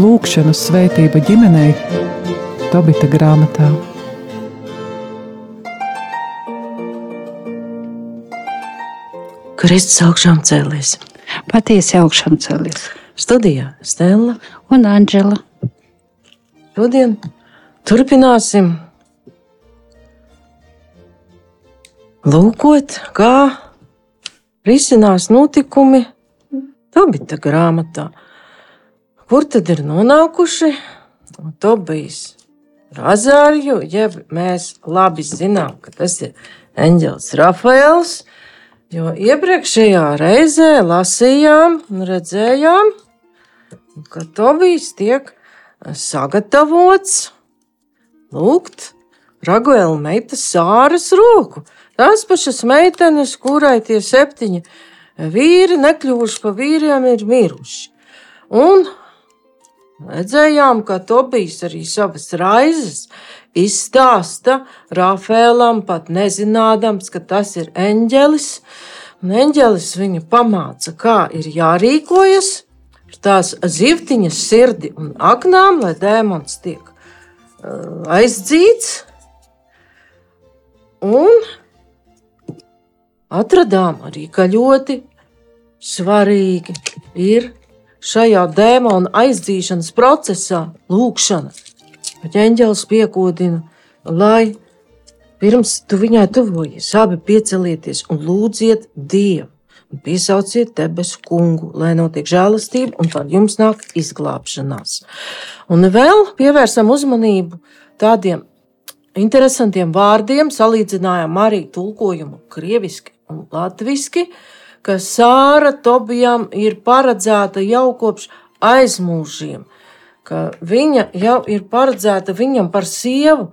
Lūkšanu svētība ģimenei Tobita grāmatā. Kristus augšām cēlies. Patiesi augšām cēlies. Studijā Stela un Anģela. Šodien turpināsim lūkot, kā risinās notikumi Tobita grāmatā kur tad ir nonākuši Tobijs Razāriju, ja mēs labi zinām, ka tas ir Eņģels Rafaels, jo iepriekšējā reizē lasījām un redzējām, ka Tobijs tiek sagatavots lūgt Raguela meitas sāras roku. Tās pašas meitenes, kurai tie septiņi vīri nekļuvuši pa vīriem, ir miruši. Un Redzējām, ka Tobijs arī savas raizes izstāsta Rafēlam, pat nezinādams, ka tas ir eņģelis. Un eņģelis viņu pamāca, kā ir jārīkojas ar tās zivtiņas sirdi un aknām, lai dēmons tiek uh, aizdzīts. Un atradām arī, ka ļoti svarīgi ir šajā dēmona aizdzīšanas procesā lūkšana. Bet ķēniņģēlis piekodina, lai pirms tu viņai tuvojies, abi piecelieties un lūdziet Dievu. Un piesauciet debesu kungu, lai notiek žēlastība, un tad jums nāk izglābšanās. Un vēl pievērsam uzmanību tādiem interesantiem vārdiem, salīdzinājām arī tulkojumu krieviski latviski. Ka Sāra Tobijam ir paredzēta jau kopš aizmūžiem, ka viņa jau ir paredzēta viņam par sievu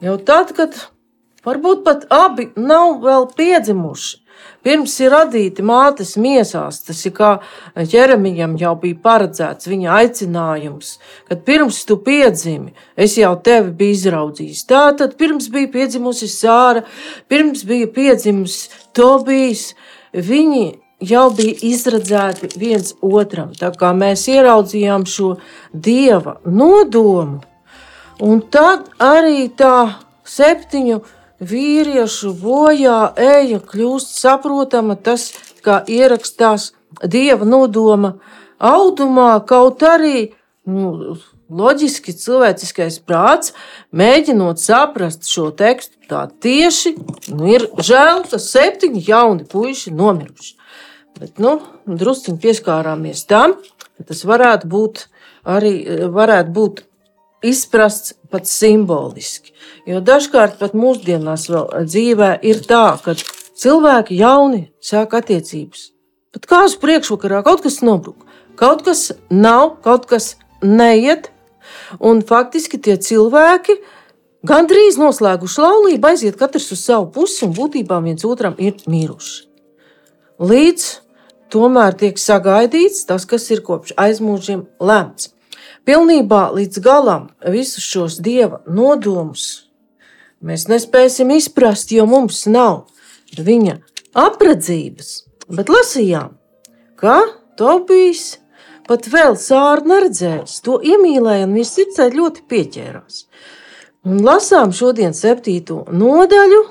jau tad, kad varbūt pat abi nav vēl piedzimuši. Pirms ir radīti mātes miesās, tas ir kā Jeremijam jau bija paredzēts viņa aicinājums, kad pirms tu piedzimi, es jau tevi biju izraudzījis. Tā tad pirms bija piedzimusi Sāra, pirms bija piedzimis Tobijs, viņi jau bija izredzēti viens otram. Tā kā mēs ieraudzījām šo dieva nodomu, un tad arī tā septiņu vīriešu bojā eja kļūst saprotama tas, kā ierakstās dieva nodoma audumā, kaut arī nu, loģiski cilvēciskais prāts, mēģinot saprast šo tekstu tā tieši, nu, ir žēl, ka septiņi jauni puiši nomiruši. Bet, nu, druskuļi pieskārāmies tam, ka tas varētu būt arī varētu būt izprasts pat simboliski. Jo dažkārt pat mūsdienās vēl dzīvē ir tā, ka cilvēki jauni sāk attiecības. Pat kāzu priekšvakarā kaut kas nobrūk, kaut kas nav, kaut kas neiet, Un faktiski tie cilvēki gandrīz noslēguši laulību, aiziet katrs uz savu pusi un būtībā viens otram ir miruši. Līdz tomēr tiek sagaidīts tas, kas ir kopš aizmūžiem lemts. Pilnībā līdz galam visus šos dieva nodomus mēs nespēsim izprast, jo mums nav viņa apredzības. Bet lasījām, ka Tobijs pat vēl sāru neredzējis, to iemīlēja un viņš sirdsē ļoti pieķērās. Un lasām šodien septīto nodaļu,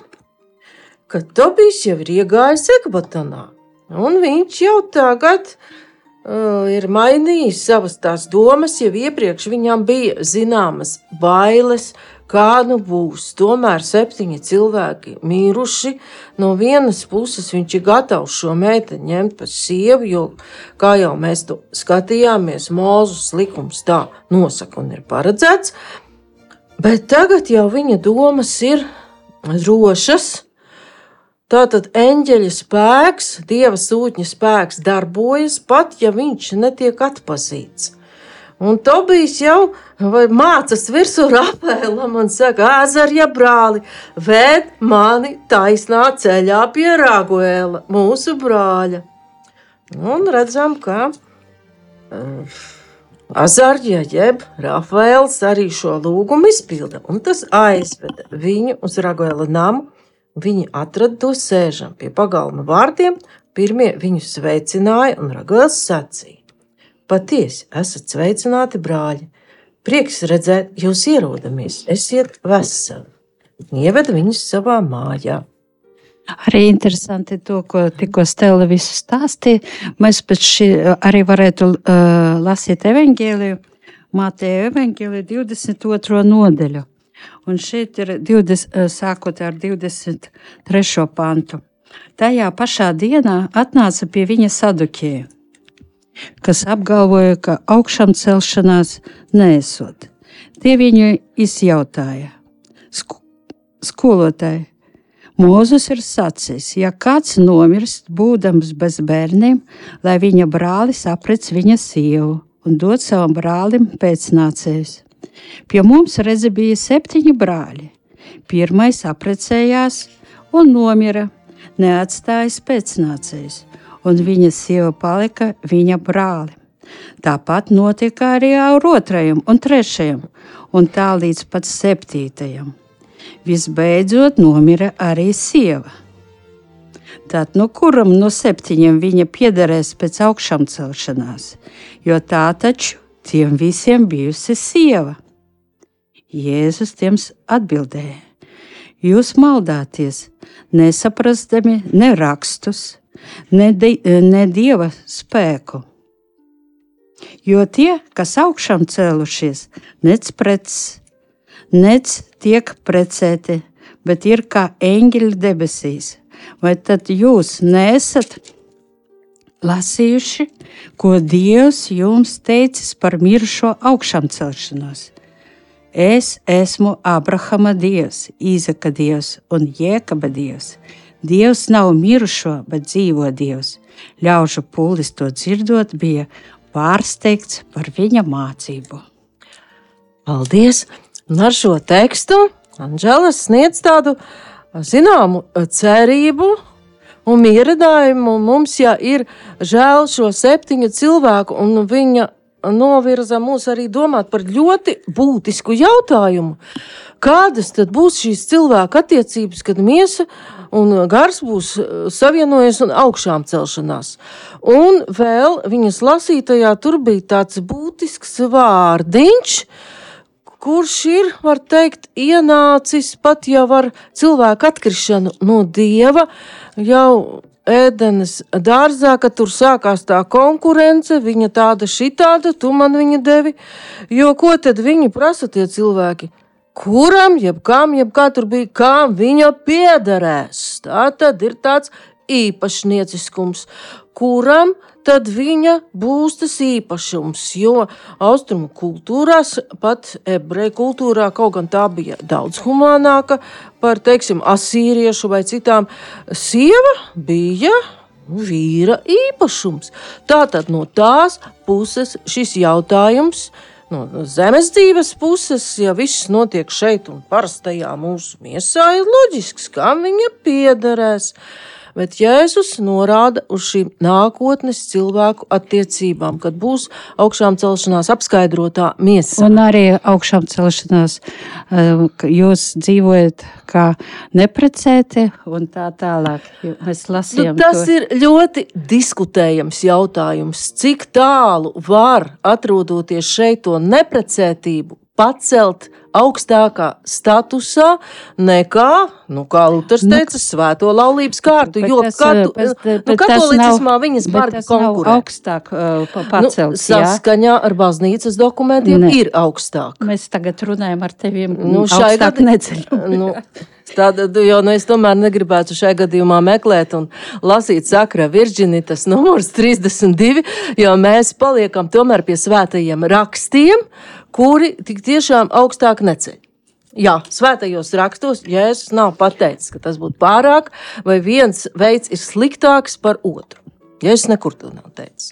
kad Tobijs jau ir iegājis Ekbatanā, un viņš jau tagad uh, ir mainījis savas tās domas, jau iepriekš viņam bija zināmas bailes, kā nu būs. Tomēr septiņi cilvēki miruši. No vienas puses viņš ir gatavs šo meiteni ņemt par sievu, jo, kā jau mēs to skatījāmies, Mūzus likums tā nosaka un ir paredzēts. Bet tagad jau viņa domas ir drošas. Tātad eņģeļa spēks, dieva sūtņa spēks darbojas pat, ja viņš netiek atpazīts. Un Tobijs jau mācās virsū Rafaelam un saka, Āzarja brāli, vēd mani taisnā ceļā pie Raguēla, mūsu brāļa. Un redzam, ka uh, Azarģija jeb Rafaels arī šo lūgumu izpilda, un tas aizveda viņu uz Raguela namu. Viņi atrada to sēžam pie pagalma vārdiem, pirmie viņu sveicināja, un Raguels sacīja: Patiesi, esat sveicināti, brāļi! Prieks redzēt, jūs ierodamies, esiet veseli! Ieveda viņus savā mājā. Arī interesanti to, ko tikko Stela visu stāstīja. Mēs pēc šī arī varētu uh, lasīt evaņģēliju, Mātēja evaņģēliju 22. nodeļu. Un šeit ir 20, sākot ar 23. pantu. Tajā pašā dienā atnāca pie viņa sadukēja, kas apgalvoja, ka augšām celšanās nesot. Tie viņu izjautāja. Skolotāji, Mūzis ir sacījis, ja kāds nomirst, būdams bez bērniem, lai viņa brālis aprec viņa sievu un dod savam brālim pēcnācējus. Pie mums redzi bija septiņi brāļi. Pirmais apprecējās un nomira, neatstājis pēcnācējus, un viņa sieva palika viņa brāli. Tāpat notika arī ar otrajam un trešajam, un tā līdz pat septītajam. Visbeidzot, nomira arī sieva. Tad, nu, kuram no septiņiem viņa piederēs pēc augšām celšanās, jo tā taču tiem visiem bijusi sieva. Jēzus tiem atbildēja: Jūs maldāties, nesaprastami ne rakstus, ne, di ne dieva spēku. Jo tie, kas augšām cēlušies, nec preces, nec tiek precēti, bet ir kā eņģeļi debesīs. Vai tad jūs nesat lasījuši, ko Dievs jums teicis par mirušo augšām celšanos? Es esmu Abrahama Dievs, Īzaka Dievs un Jēkaba Dievs. Dievs nav mirušo, bet dzīvo Dievs. Ļaužu pūlis to dzirdot, bija pārsteigts par viņa mācību. Paldies! Un ar šo tekstu Anģela sniedz tādu zināmu cerību un mierinājumu. Mums ja ir žēl šo septiņu cilvēku, un viņa novirza mūs arī domāt par ļoti būtisku jautājumu. Kādas tad būs šīs cilvēka attiecības, kad miesa un gars būs savienojies un augšām celšanās? Un vēl viņas lasītajā tur bija tāds būtisks vārdiņš, kurš ir, var teikt, ienācis pat jau ar cilvēku atkrišanu no dieva, jau ēdenes dārzā, ka tur sākās tā konkurence, viņa tāda šitāda, tu man viņa devi, jo ko tad viņi prasa tie cilvēki? Kuram, jeb kam, jeb kā tur bija, kam viņa piederēs? Tā tad ir tāds īpašnieciskums, kuram tad viņa būs tas īpašums. Jo austrumu kultūrās, pat ebreju kultūrā, kaut gan tā bija daudz humānāka par, teiksim, asīriešu vai citām, sieva bija vīra īpašums. Tātad no tās puses šis jautājums. No zemes dzīves puses, ja viss notiek šeit un parastajā mūsu miesā, ir loģisks, kam viņa piederēs. Bet Jēzus norāda uz šīm nākotnes cilvēku attiecībām, kad būs augšām celšanās apskaidrotā miesa. Un arī augšām celšanās eh, jūs dzīvojat kā neprecēti un tā tālāk. Mēs lasījām. Nu, tas to. ir ļoti diskutējams jautājums, cik tālu var atrodoties šeit to neprecētību pacelt augstākā statusā nekā, nu, kā Luters nu, teica, nu, svēto laulības kārtu. Jo tas, katu, bet, bet, nu, katolicismā nav, viņas bargi konkurē. augstāk uh, pacelt. Nu, saskaņā ar baznīcas dokumentiem ne. ir augstāk. Mēs tagad runājam ar teviem nu, šai gadu neceļu. Nu, Tāda, jo nu, es tomēr negribētu šajā gadījumā meklēt un lasīt sakra virģinitas numurs 32, jo mēs paliekam tomēr pie svētajiem rakstiem, kuri tik tiešām augstāk neceļ. Jā, svētajos rakstos Jēzus nav pateicis, ka tas būtu pārāk, vai viens veids ir sliktāks par otru. Jēzus nekur to nav teicis.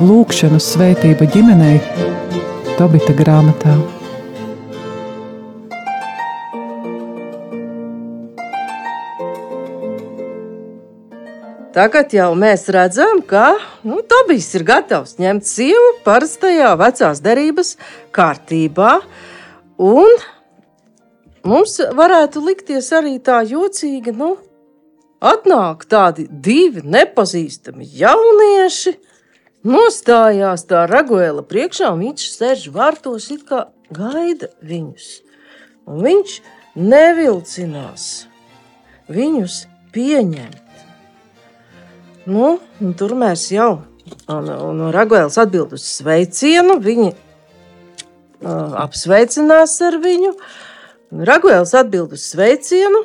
Lūkšanu svētība ģimenei Tobita grāmatā. Tagad jau mēs redzam, ka nu, Tobijs ir gatavs ņemt sievu parastajā vecās derības kārtībā. Un mums varētu likties arī tā jocīgi, nu, atnāk tādi divi nepazīstami jaunieši, nostājās tā raguēla priekšā, un viņš sēž vārtos, it kā gaida viņus. Un viņš nevilcinās viņus pieņemt. Nu, tur mēs jau un, un Ragvēls atbild uz sveicienu. Viņi uh, apsveicinās ar viņu. Ragvēls atbild uz sveicienu,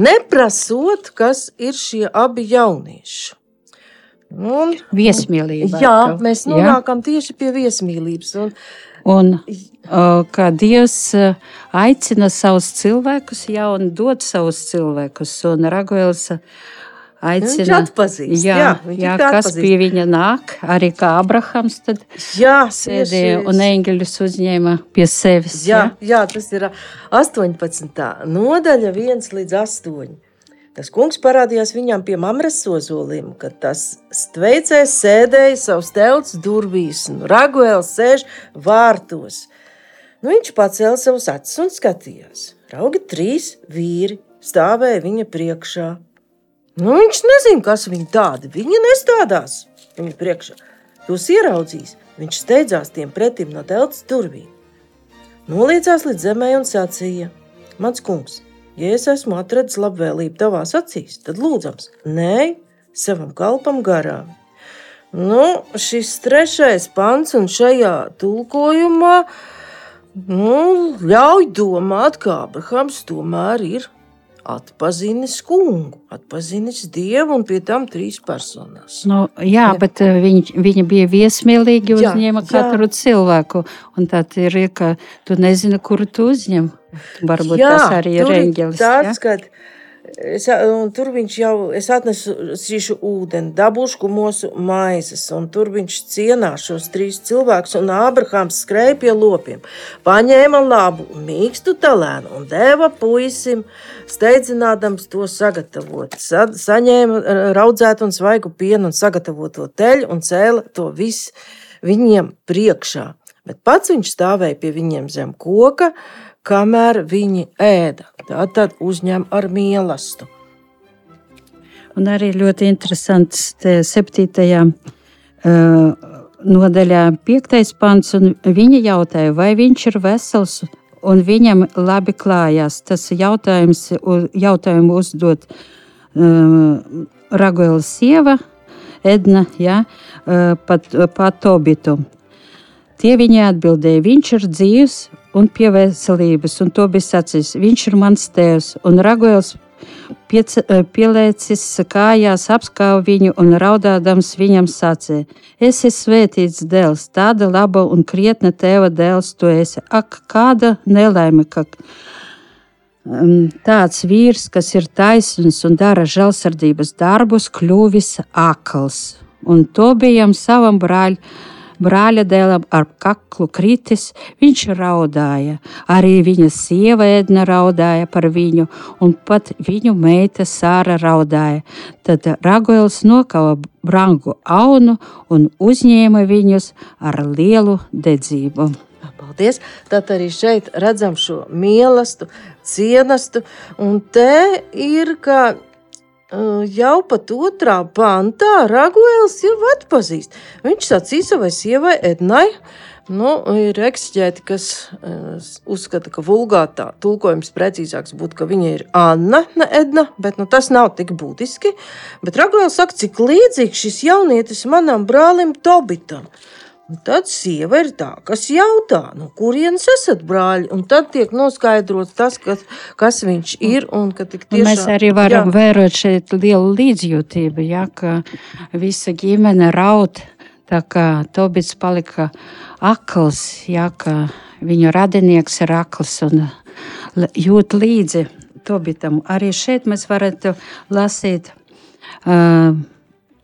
neprasot, kas ir šie abi jaunieši. Un, Viesmīlība. jā, mēs nonākam ja? tieši pie viesmīlības. Un, Un kā Dievs aicina savus cilvēkus, jau un dod savus cilvēkus, un Raguēls aicina. Jā, jā, jā, jā kas atpazīst. pie viņa nāk, arī kā Abrahams tad jā, sēdēja un eņģeļus uzņēma pie sevis. Jā, jā. jā tas ir 18. nodaļa 1 līdz 8. Tas kungs parādījās viņam pie mamras sozolim, kad tas stveicējs sēdēja savus telts durvīs, un Raguēls sēž vārtos. Nu, viņš pacēla savus acis un skatījās. Raugi trīs vīri stāvēja viņa priekšā. Nu, viņš nezina, kas viņi tādi. Viņi nestādās viņa priekšā. Tos ieraudzīs, viņš steidzās tiem pretim no telts durvīm. Noliecās līdz zemē un sacīja: Mans kungs, ja es esmu atradzis labvēlību tavās acīs, tad lūdzams, nē, savam kalpam garām. Nu, šis trešais pants un šajā tulkojumā nu, ļauj domāt, ka Abrahams tomēr ir atpazinis kungu, atpazinis dievu un pie tam trīs personās. Nu, jā, jā, bet uh, viņi, viņi bija viesmīlīgi, uzņēma jā, katru jā. cilvēku. Un tad ir, ka tu nezini, kuru tu uzņem. Varbūt jā, tas arī ir eņģelis. Tāds, ja? kad Es, tur viņš jau es atnesu ūdeni, dabūšu kumosu maizes, un tur viņš cienās šos trīs cilvēkus. Un Ābrahāms skrēja pie lopiem, paņēma labu, mīkstu talēnu un deva puisim, steidzinādams to sagatavot. Sa, saņēma raudzētu un svaigu pienu un sagatavoto teļu un cēla to visu viņiem priekšā. Bet pats viņš stāvēja pie viņiem zem koka, kamēr viņi ēda. Tā tad uzņem ar mīlestību. Un arī ļoti interesants septītajā uh, nodaļā, piektais pants. Viņa jautāja, vai viņš ir vesels un viņam labi klājās. Tas jautājums, jautājumu uzdot uh, Raguela sieva Edna ja, pat, pat Tobitu. Tie viņai atbildēja, viņš ir dzīves un pie veselības, un to bija sacījis. Viņš ir mans tēvs, un Ragoils piec, eh, pielēcis kājās, apskauja viņu un raudādams viņam sacīja: Es esmu svētīts dēls, tāda laba un krietna tēva dēls tu esi. Ak, kāda nelaime! Ka um, tāds vīrs, kas ir taisns un dara žēlsirdības darbus, kļuvis akls. Un to bijām savam brāļam brāļa dēlam ar kaklu kritis, viņš raudāja. Arī viņa sieva Edna raudāja par viņu, un pat viņu meita Sāra raudāja. Tad Ragoils nokava brangu aunu un uzņēma viņus ar lielu dedzību. Paldies! Tad arī šeit redzam šo mīlestību, cienastu, un te ir kā jau pat otrā pantā Raguēls jau atpazīst. Viņš sacīja savai sievai Ednai, Nu, ir ekstrēti, kas uzskata, ka vulgātā tulkojums precīzāks būtu, ka viņa ir Anna, ne Edna, bet nu, tas nav tik būtiski. Bet Ragvēls saka, cik līdzīgs šis jaunietis manam brālim Tobitam. Un tad sieva ir tā, kas jautā, no kurienes esat brāļi. Un tad tiek noskaidrots tas, kas, kas viņš ir. Tiešām, mēs arī varam jā. vērot šeit lielu līdzjūtību, ja, ka visa ģimene raud. Tā kā Tobits palika akls, ja, ka viņu radinieks ir akls un jūt līdzi Tobitam. Arī šeit mēs varētu lasīt uh,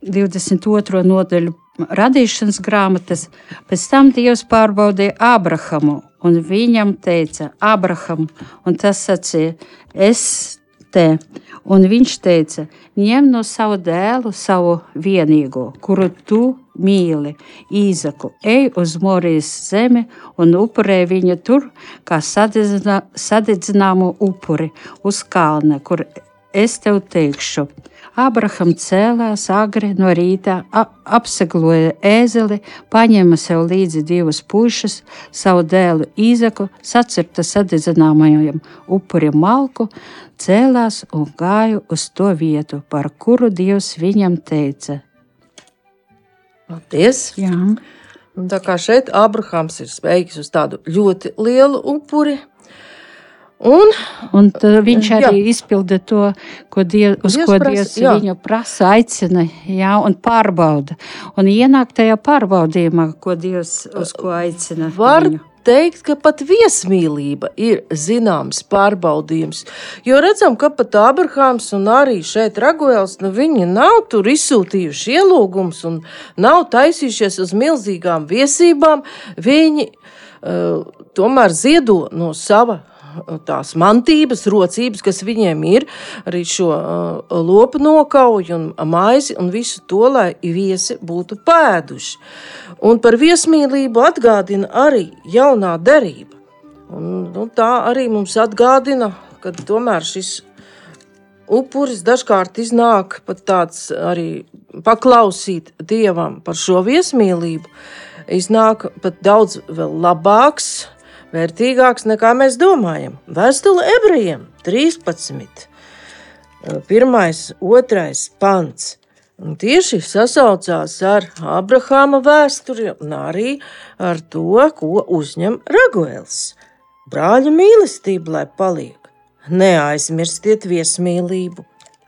22. nodaļu radīšanas grāmatas. Pēc tam Dievs pārbaudīja Abrahamu, un viņam teica, Abraham, un tas sacīja, es te. Un viņš teica, ņem no savu dēlu, savu vienīgo, kuru tu mīli, Īzaku, ej uz Morijas zemi un upurē viņu tur, kā sadedzināmu upuri uz kalna, kur es tev teikšu. Abraham cēlās agri no rīta, apsegloja ēzeli, paņēma sev līdzi divus pušus, savu dēlu Īzaku, sacirta sadedzināmajam upurim malku, cēlās un gāja uz to vietu, par kuru Dievs viņam teica. Paldies! Jā. Un tā kā šeit Abrahams ir spējīgs uz tādu ļoti lielu upuri, Un, un viņš arī jā. izpilda to, ko Dievs, uz Dievs ko prasa, Dievs jā. viņu prasa, aicina jā, un pārbauda. Un ienāk tajā pārbaudījumā, ko Dievs uz ko aicina. Var viņu. teikt, ka pat viesmīlība ir zināms pārbaudījums. Jo redzam, ka pat Abrahāms un arī šeit Raguēls, nu viņi nav tur izsūtījuši ielūgums un nav taisījušies uz milzīgām viesībām. Viņi uh, tomēr ziedo no sava tās mantības, rocības, kas viņiem ir, arī šo uh, lopu nokauju un maizi un visu to, lai viesi būtu pēduši. Un par viesmīlību atgādina arī jaunā derība. Un, nu, tā arī mums atgādina, ka tomēr šis upuris dažkārt iznāk pat tāds arī paklausīt Dievam par šo viesmīlību, iznāk pat daudz labāks, vērtīgāks nekā mēs domājam. Vēstule ebrejiem 13. Pirmais, otrais pants. Un tieši sasaucās ar Abrahāma vēsturi un arī ar to, ko uzņem Raguēls. Brāļa mīlestība, lai paliek, neaizmirstiet viesmīlību,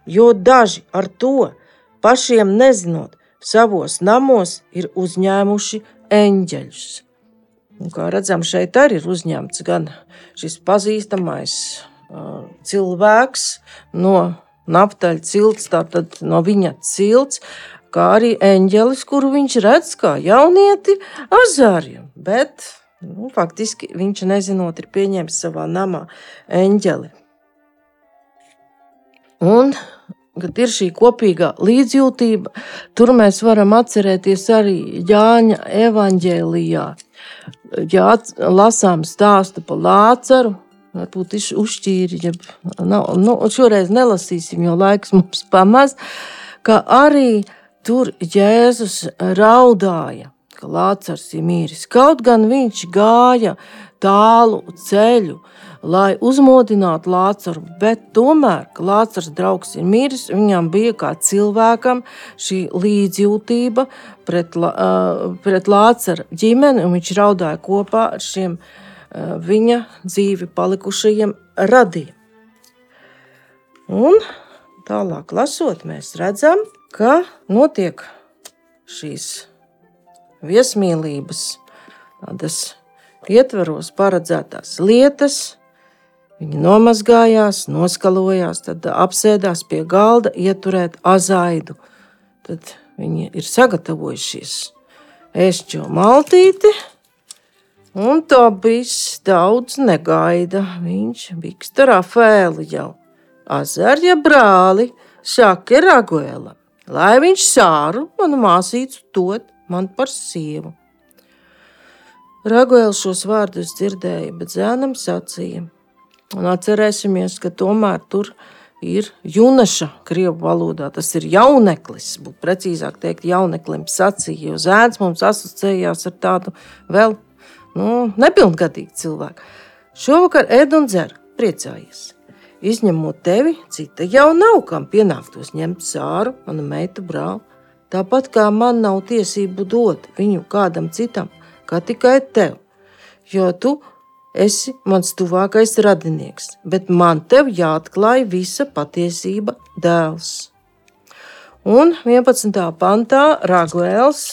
jo daži ar to pašiem nezinot, savos namos ir uzņēmuši eņģeļus. Un, kā redzam, šeit arī ir uzņemts gan šis pazīstamais uh, cilvēks no Naftaļa cilts, tātad no viņa cilts, kā arī eņģelis, kuru viņš redz kā jaunieti azāriem. Bet nu, faktiski viņš nezinot, ir pieņēmis savā namā eņģeli. Un kad ir šī kopīgā līdzjūtība, tur mēs varam atcerēties arī Jāņa evaņģēlijā. Ja lasām stāstu par Lācaru, varbūt uzšķīri, ja nav, nu, šoreiz nelasīsim, jo laiks mums pamaz, ka arī tur Jēzus raudāja, ka Lācars ir mīris. Kaut gan viņš gāja tālu ceļu, lai uzmodinātu Lācaru, bet tomēr, ka Lācars draugs ir miris, viņam bija kā cilvēkam šī līdzjūtība pret, pret Lācara ģimeni, un viņš raudāja kopā ar šiem viņa dzīvi palikušajiem radiem. Un tālāk lasot, mēs redzam, ka notiek šīs viesmīlības tādas ietvaros paredzētās lietas, Viņi nomazgājās, noskalojās, tad apsēdās pie galda, ieturēt azaidu. Tad viņi ir sagatavojušies šo maltīti, un to viss daudz negaida. Viņš biksta Rafēlu jau azarja brāli, šaka Raguēla, lai viņš sāru manu māsīcu dot man par sievu. Raguēls šos vārdus dzirdēja, bet zēnam sacīja – Un atcerēsimies, ka tomēr tur ir junaša krievu valodā. Tas ir jauneklis, būtu precīzāk teikt, jauneklim sacīja, jo zēns mums asociējās ar tādu vēl nu, nepilngadīgu cilvēku. Šovakar ēd un dzer, priecājies. Izņemot tevi, cita jau nav kam pienāktos ņemt sāru, manu meitu brāli. Tāpat kā man nav tiesību dot viņu kādam citam, kā tikai tev. Jo tu esi mans tuvākais radinieks, bet man tev jāatklāj visa patiesība dēls. Un 11. pantā Rāguēls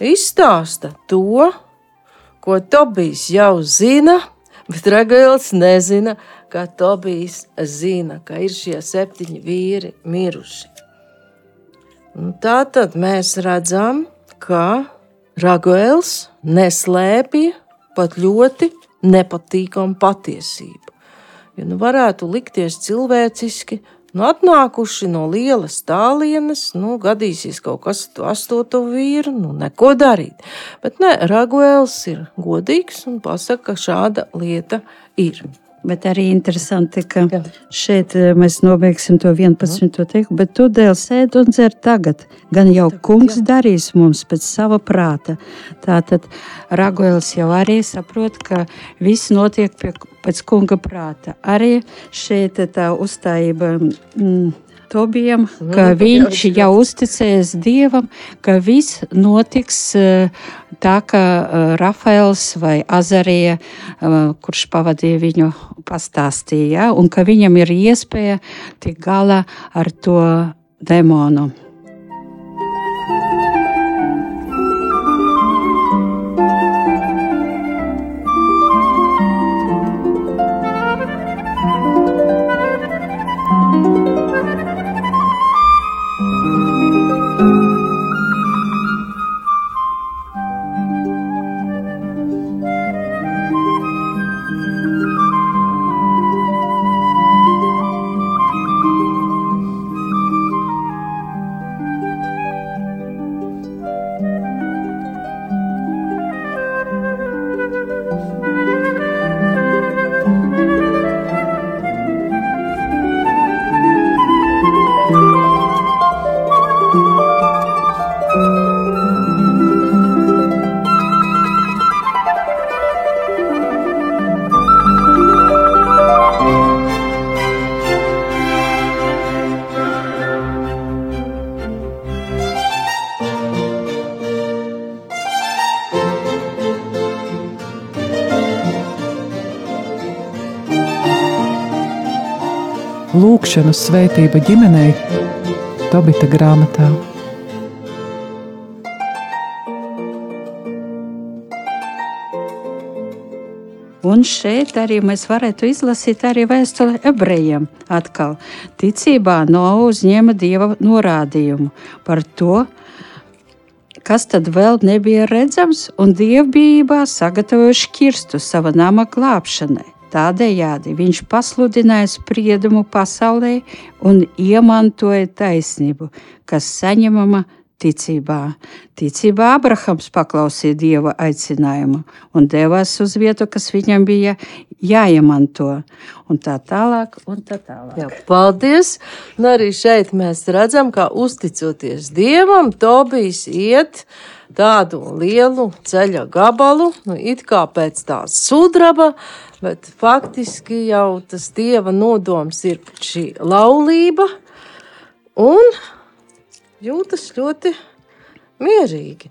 izstāsta to, ko Tobijs jau zina, bet Rāguēls nezina, ka Tobijs zina, ka ir šie septiņi vīri miruši. Tā tad mēs redzam, ka Raguels neslēpja pat ļoti nepatīkamu patiesību. Jo nu varētu likties cilvēciski, nu, atnākuši no lielas tālienes, nu, gadīsies kaut kas ar astoto vīru, nu, neko darīt. Bet nē, Raguels ir godīgs un pasaka, ka šāda lieta ir. Bet arī interesanti, ka Jā. šeit eh, mēs nobeigsim to 11. teikumu, bet tu dēļ sēdi un dzer tagad. Gan jau tagad, kungs jā. darīs mums pēc sava prāta. Tātad Ragoils jau arī saprot, ka viss notiek pie, pēc kunga prāta. Arī šeit tā uzstājība. Mm, Tobijam, mhm. ka viņš jau uzticēs Dievam, ka viss notiks eh, tā, kā eh, Rafaels vai Azarija, eh, kurš pavadīja viņu, pastāstīja, un ka viņam ir iespēja tikt galā ar to demonu. Lūkšanu svētība ģimenei Tobita grāmatā. Un šeit arī mēs varētu izlasīt arī vēstuli ebrejiem. Atkal ticībā no uzņēma dieva norādījumu par to, kas tad vēl nebija redzams, un dievbijībā sagatavojuši kirstu sava nama glābšanai. Tādējādi viņš pasludināja spriedumu pasaulē un iemantoja taisnību, kas saņemama ticībā. Ticībā Abrahams paklausīja dieva aicinājumu un devās uz vietu, kas viņam bija jāiemanto. Un tā tālāk, un tā tālāk. Jā, paldies! Un arī šeit mēs redzam, ka uzticoties dievam, Tobijs iet tādu lielu ceļa gabalu, nu, it kā pēc tās sudraba, bet faktiski jau tas dieva nodoms ir šī laulība, un jūtas ļoti mierīgi.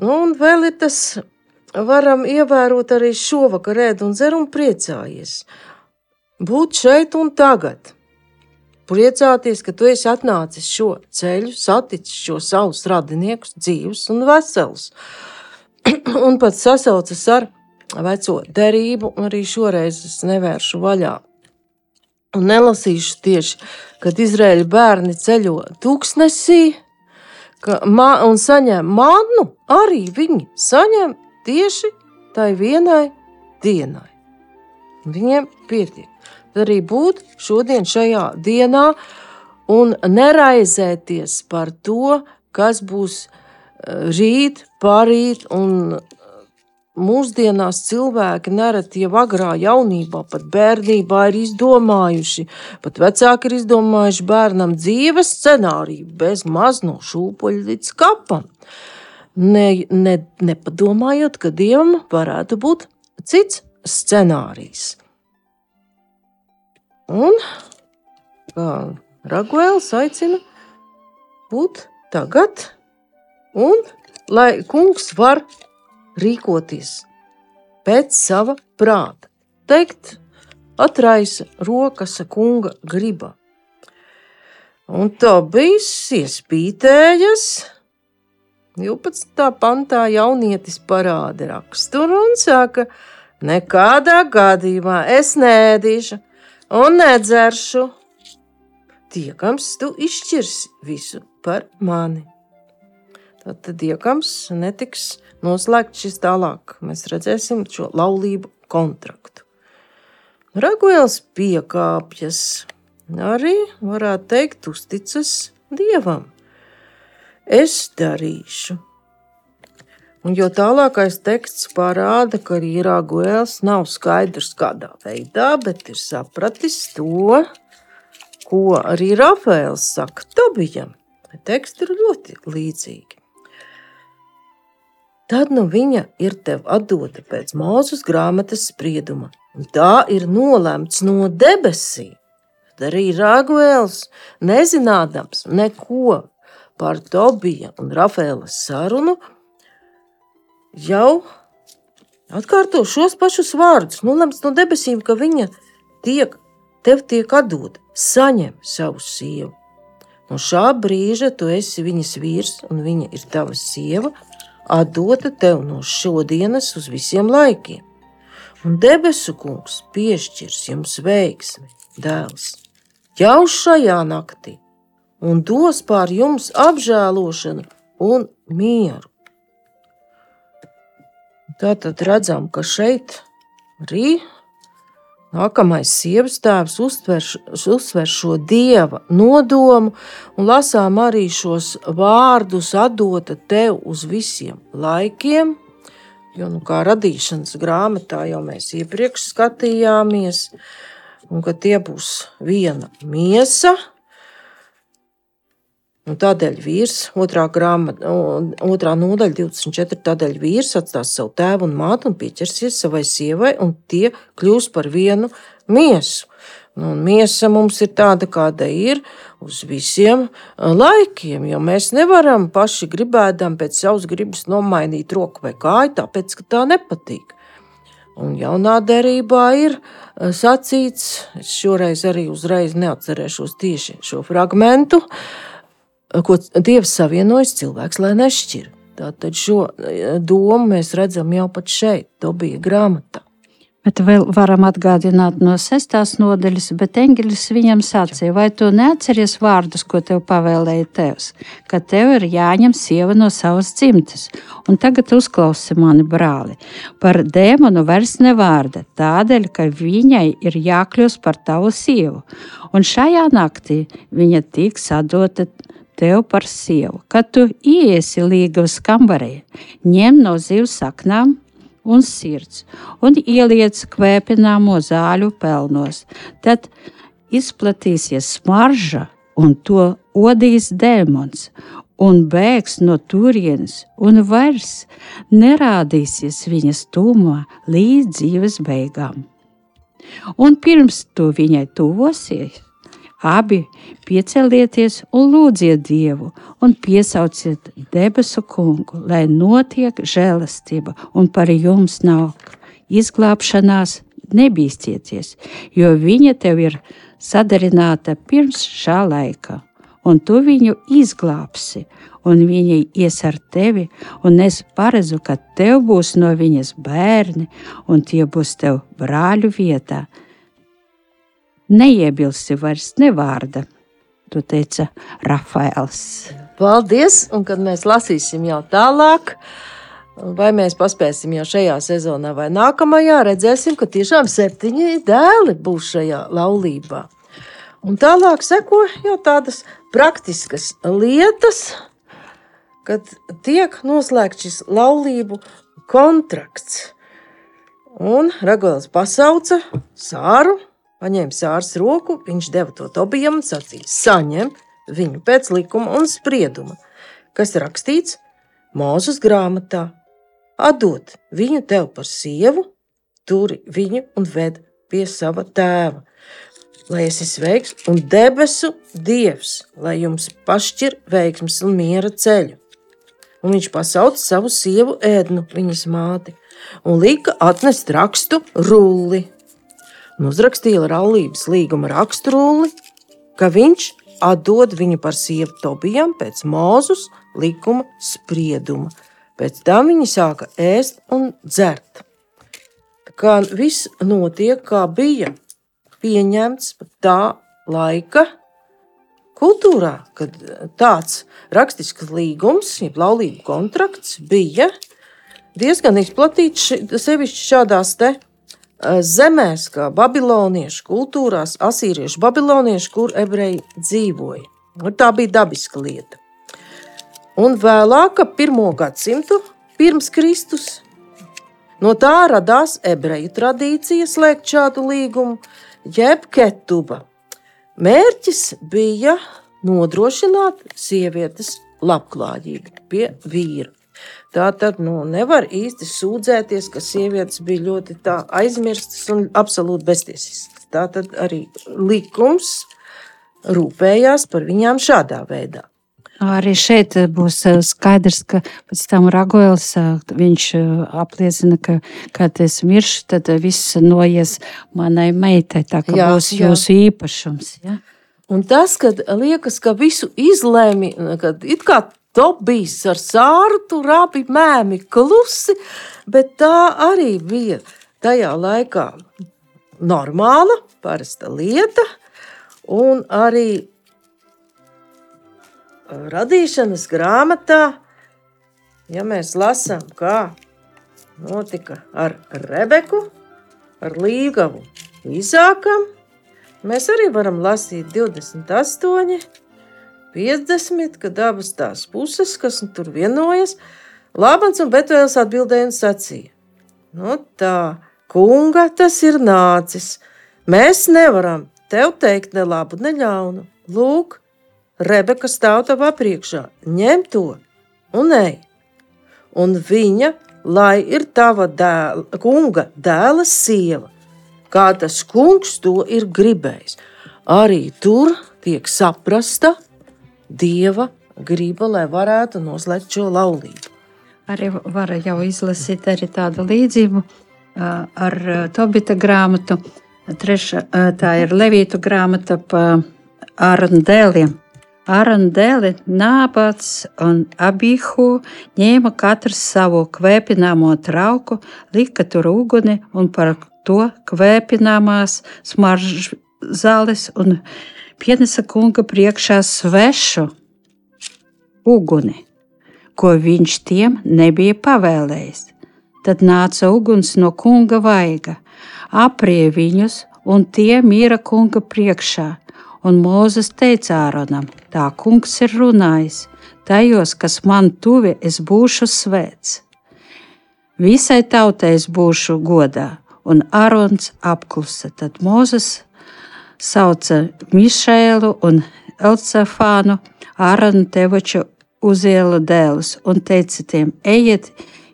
Nu, un vēl ir tas, varam ievērot arī šovakar, ēd un dzer un priecājies. Būt šeit un tagad. Priecāties, ka tu esi atnācis šo ceļu, saticis šo savus radiniekus, dzīvus un veselus. un pat sasaucas ar veco derību, arī šoreiz es nevēršu vaļā. Un nelasīšu tieši, kad Izraēļa bērni ceļo tūkstnesī, ma, un saņem mannu, arī viņi saņem tieši tai vienai dienai. Viņiem pietiek. Tad arī būt šodien šajā dienā un neraizēties par to, kas būs eh, rīt, parīt un Mūsdienās cilvēki nereti jau agrā jaunībā, pat bērnībā ir izdomājuši, pat vecāki ir izdomājuši bērnam dzīves scenāriju bez maz no šūpoļa līdz kapam. Ne, ne, nepadomājot, ka dievam varētu būt cits scenārijs. Un kā Raguēls aicina būt tagad, un lai kungs var rīkoties pēc sava prāta, teikt, atraisa rokas kunga griba. Un tā bija iespītējas. 12. pantā jaunietis parāda raksturu un saka, nekādā gadījumā es nēdīšu un nedzeršu. Tiekams, tu izšķirsi visu par mani. tad iekams netiks noslēgts šis tālāk. Mēs redzēsim šo laulību kontraktu. Raguēls piekāpjas, arī varētu teikt, uzticas dievam. Es darīšu. Un jo tālākais teksts parāda, ka arī Raguēls nav skaidrs kādā veidā, bet ir sapratis to, ko arī Rafaels saka Tobijam. Teksti ir ļoti līdzīgi. Tad nu viņa ir tev atdota pēc mūzes grāmatas sprieduma, un tā ir nolemts no debesīm. Tad arī Rāguēls, nezinādams neko par Tobija un Rafaela sarunu, jau atkārto šos pašus vārdus. Nolemts no debesīm, ka viņa tiek, tev tiek atdota, saņem savu sievu. No šā brīža tu esi viņas vīrs, un viņa ir tava sieva, atdota tev no šodienas uz visiem laikiem. Un debesu kungs piešķirs jums veiksmi, dēls, jau šajā naktī, un dos pār jums apžēlošanu un mieru. Tātad redzam, ka šeit arī Nākamais sievas tēvs uztver, uztver šo dieva nodomu un lasām arī šos vārdus, atdota tev uz visiem laikiem. Jo, nu, kā radīšanas grāmatā jau mēs iepriekš skatījāmies, un ka tie būs viena miesa, Un tādēļ vīrs, otrā, grāmata, otrā nodaļa, 24. Tādēļ vīrs atstās savu tēvu un mātu un pieķersies savai sievai, un tie kļūs par vienu miesu. Nu, un miesa mums ir tāda, kāda ir uz visiem laikiem, jo mēs nevaram paši gribēdam pēc savas gribas nomainīt roku vai kāju, tāpēc, ka tā nepatīk. Un jaunā derībā ir sacīts, es šoreiz arī uzreiz neatcerēšos tieši šo fragmentu, uh, ko Dievs savienojas cilvēks, lai nešķir. Tātad šo e, domu mēs redzam jau pat šeit, Tobija grāmatā. Bet vēl varam atgādināt no sestās nodaļas, bet eņģelis viņam sacīja, vai tu neatceries vārdus, ko tev pavēlēja tevs, ka tev ir jāņem sieva no savas dzimtes. Un tagad uzklausi mani brāli. Par dēmonu vairs nevārda, tādēļ, ka viņai ir jākļūst par tavu sievu. Un šajā naktī viņa tiks atdota tev par sievu. Kad tu iesi līgavas kambarī, ņem no zivs saknām un sirds un ieliec kvēpināmo zāļu pelnos. Tad izplatīsies smarža un to odīs dēmons. Un bēgs no turienes, un vairs nerādīsies viņas tūmā līdz dzīves beigām. Un pirms tu viņai tuvosies, Abi piecelieties un lūdziet Dievu, un piesauciet debesu kungu, lai notiek žēlastība, un par jums nav izglābšanās, nebīsties, jo viņa tev ir sadarināta pirms šā laika, un tu viņu izglābsi, un viņa ies ar tevi, un es paredzu, ka tev būs no viņas bērni, un tie būs tev brāļu vietā neiebilsi vairs ne vārda. To teica Rafaels. Paldies! Un kad mēs lasīsim jau tālāk, vai mēs paspēsim jau šajā sezonā vai nākamajā, redzēsim, ka tiešām septiņi dēli būs šajā laulībā. Un tālāk seko jau tādas praktiskas lietas, kad tiek noslēgts šis laulību kontrakts. Un Ragols pasauca Sāru Paņēma sārs roku, viņš deva to Tobijam un sacīja: Saņem viņu pēc likuma un sprieduma, kas rakstīts Mūzes grāmatā. Atdot viņu tev par sievu, turi viņu un ved pie sava tēva. Lai esi sveiks un debesu dievs, lai jums pašķir veiksmes un miera ceļu. Un viņš pasauca savu sievu ēdnu, viņas māti, un lika atnest rakstu rulli un uzrakstīja laulības līguma raksturuli, ka viņš atdod viņu par sievu Tobijam pēc mūzus likuma sprieduma. Pēc tam viņi sāka ēst un dzert. Tā kā viss notiek, kā bija pieņemts tā laika kultūrā, kad tāds rakstisks līgums, jeb laulību kontrakts, bija diezgan izplatīts sevišķi šādās te zemēs, kā babiloniešu kultūrās, asīriešu babiloniešu, kur ebreji dzīvoja. Un tā bija dabiska lieta. Un vēlāk, ap pirmo gadsimtu pirms Kristus, no tā radās ebreju tradīcija slēgt šādu līgumu, jeb ketuba. Mērķis bija nodrošināt sievietes labklājību pie vīra. Tā tad nu, nevar īsti sūdzēties, ka sievietes bija ļoti aizmirstas un absolūti beztiesiskas. Tā tad arī likums rūpējās par viņām šādā veidā. Arī šeit būs eh, skaidrs, ka pēc tam Ragoils eh, viņš eh, apliecina, ka, kad es miršu, tad viss noies manai meitai. Tā kā jā, būs jā. jūsu īpašums. Ja? Un tas, kad liekas, ka visu izlēmi, kad it kā Tobijs ar sāru tur abi mēmi klusi, bet tā arī bija tajā laikā normāla, parasta lieta. Un arī radīšanas grāmatā, ja mēs lasām, kā notika ar Rebeku, ar Līgavu Īzākam, mēs arī varam lasīt 28, 50, kad abas tās puses, kas nu tur vienojas, Lābans un Betuēls atbildēja un sacīja: Nu, tā, kunga, tas ir nācis. Mēs nevaram tev teikt ne labu, ne ļaunu. Lūk, Rebeka stāv tavā priekšā, ņem to un ej. Un viņa, lai ir tava dēla, kunga dēla sieva, kā tas kungs to ir gribējis, arī tur tiek saprasta dieva griba, lai varētu noslēgt šo laulību. Arī var jau izlasīt arī tādu līdzību ar Tobita grāmatu. Treša, tā ir Levītu grāmata par Ārundēliem. Ārundēli, Nābats un Abihu ņēma katrs savu kvēpināmo trauku, lika tur uguni un par to kvēpināmās smaržzāles un pienesa kunga priekšā svešu uguni, ko viņš tiem nebija pavēlējis. Tad nāca uguns no kunga vaiga, aprie viņus, un tie mīra kunga priekšā. Un Mūzes teica Āronam: Tā kungs ir runājis, tajos, kas man tuvi, es būšu svēts. Visai tautai es būšu godā, un Ārons apklusa. Tad Mūzes sauca Mišēlu un Elcefānu, Āronu tevoču uzielu dēlus un teica tiem: Ejiet,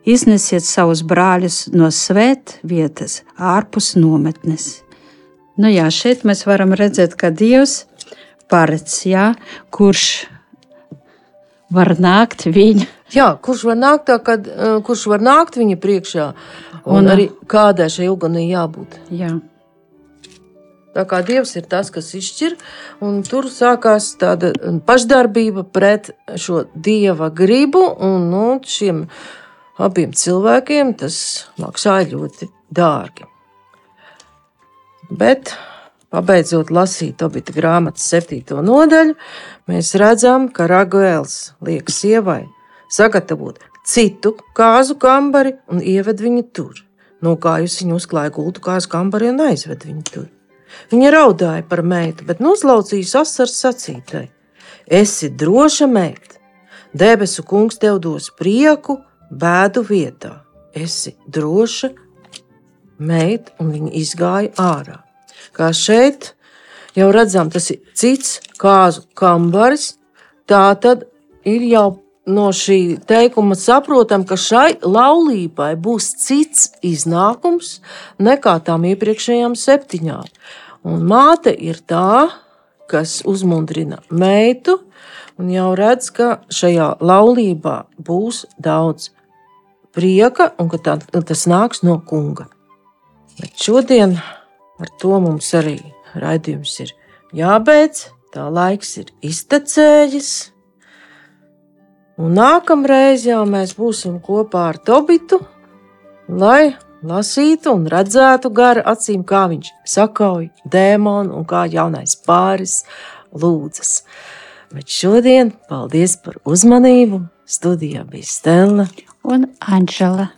iznesiet savus brāļus no svētvietas ārpus nometnes. Nu jā, šeit mēs varam redzēt, ka Dievs paredz, jā, kurš var nākt viņa. Jā, kurš var nākt, tā, kad, kurš var nākt viņa priekšā, un, un arī kādai šai ugunī jābūt. Jā. Tā kā Dievs ir tas, kas izšķir, un tur sākās tāda pašdarbība pret šo Dieva gribu, un nu, šiem abiem cilvēkiem tas maksāja ļoti dārgi. Bet, pabeidzot lasīt Obita grāmatas septīto nodaļu, mēs redzam, ka Raguēls liek sievai sagatavot citu kāzu kambari un ieved viņu tur. Nokājusi viņu uzklāja gultu kāzu kambari un aizved viņu tur. Viņa raudāja par meitu, bet noslaucījis asars sacītai: Esi droša meita, debesu kungs tev dos prieku, bēdu vietā. Esi droša meita, un viņa izgāja ārā. Kā šeit jau redzam, tas ir cits kāzu kambaris. Tā tad ir jau no šī teikuma saprotam, ka šai laulībai būs cits iznākums nekā tām iepriekšējām septiņām. Un māte ir tā, kas uzmundrina meitu, un jau redz, ka šajā laulībā būs daudz prieka, un ka tā, tas nāks no kunga. Bet šodien ar to mums arī raidījums ir jābeidz, tā laiks ir iztecējis. Un nākamreiz jau mēs būsim kopā ar Tobitu, lai lasītu un redzētu gara acīm, kā viņš sakauj dēmonu un kā jaunais pāris lūdzas. Bet šodien paldies par uzmanību. Studijā bija Stela un Anģela.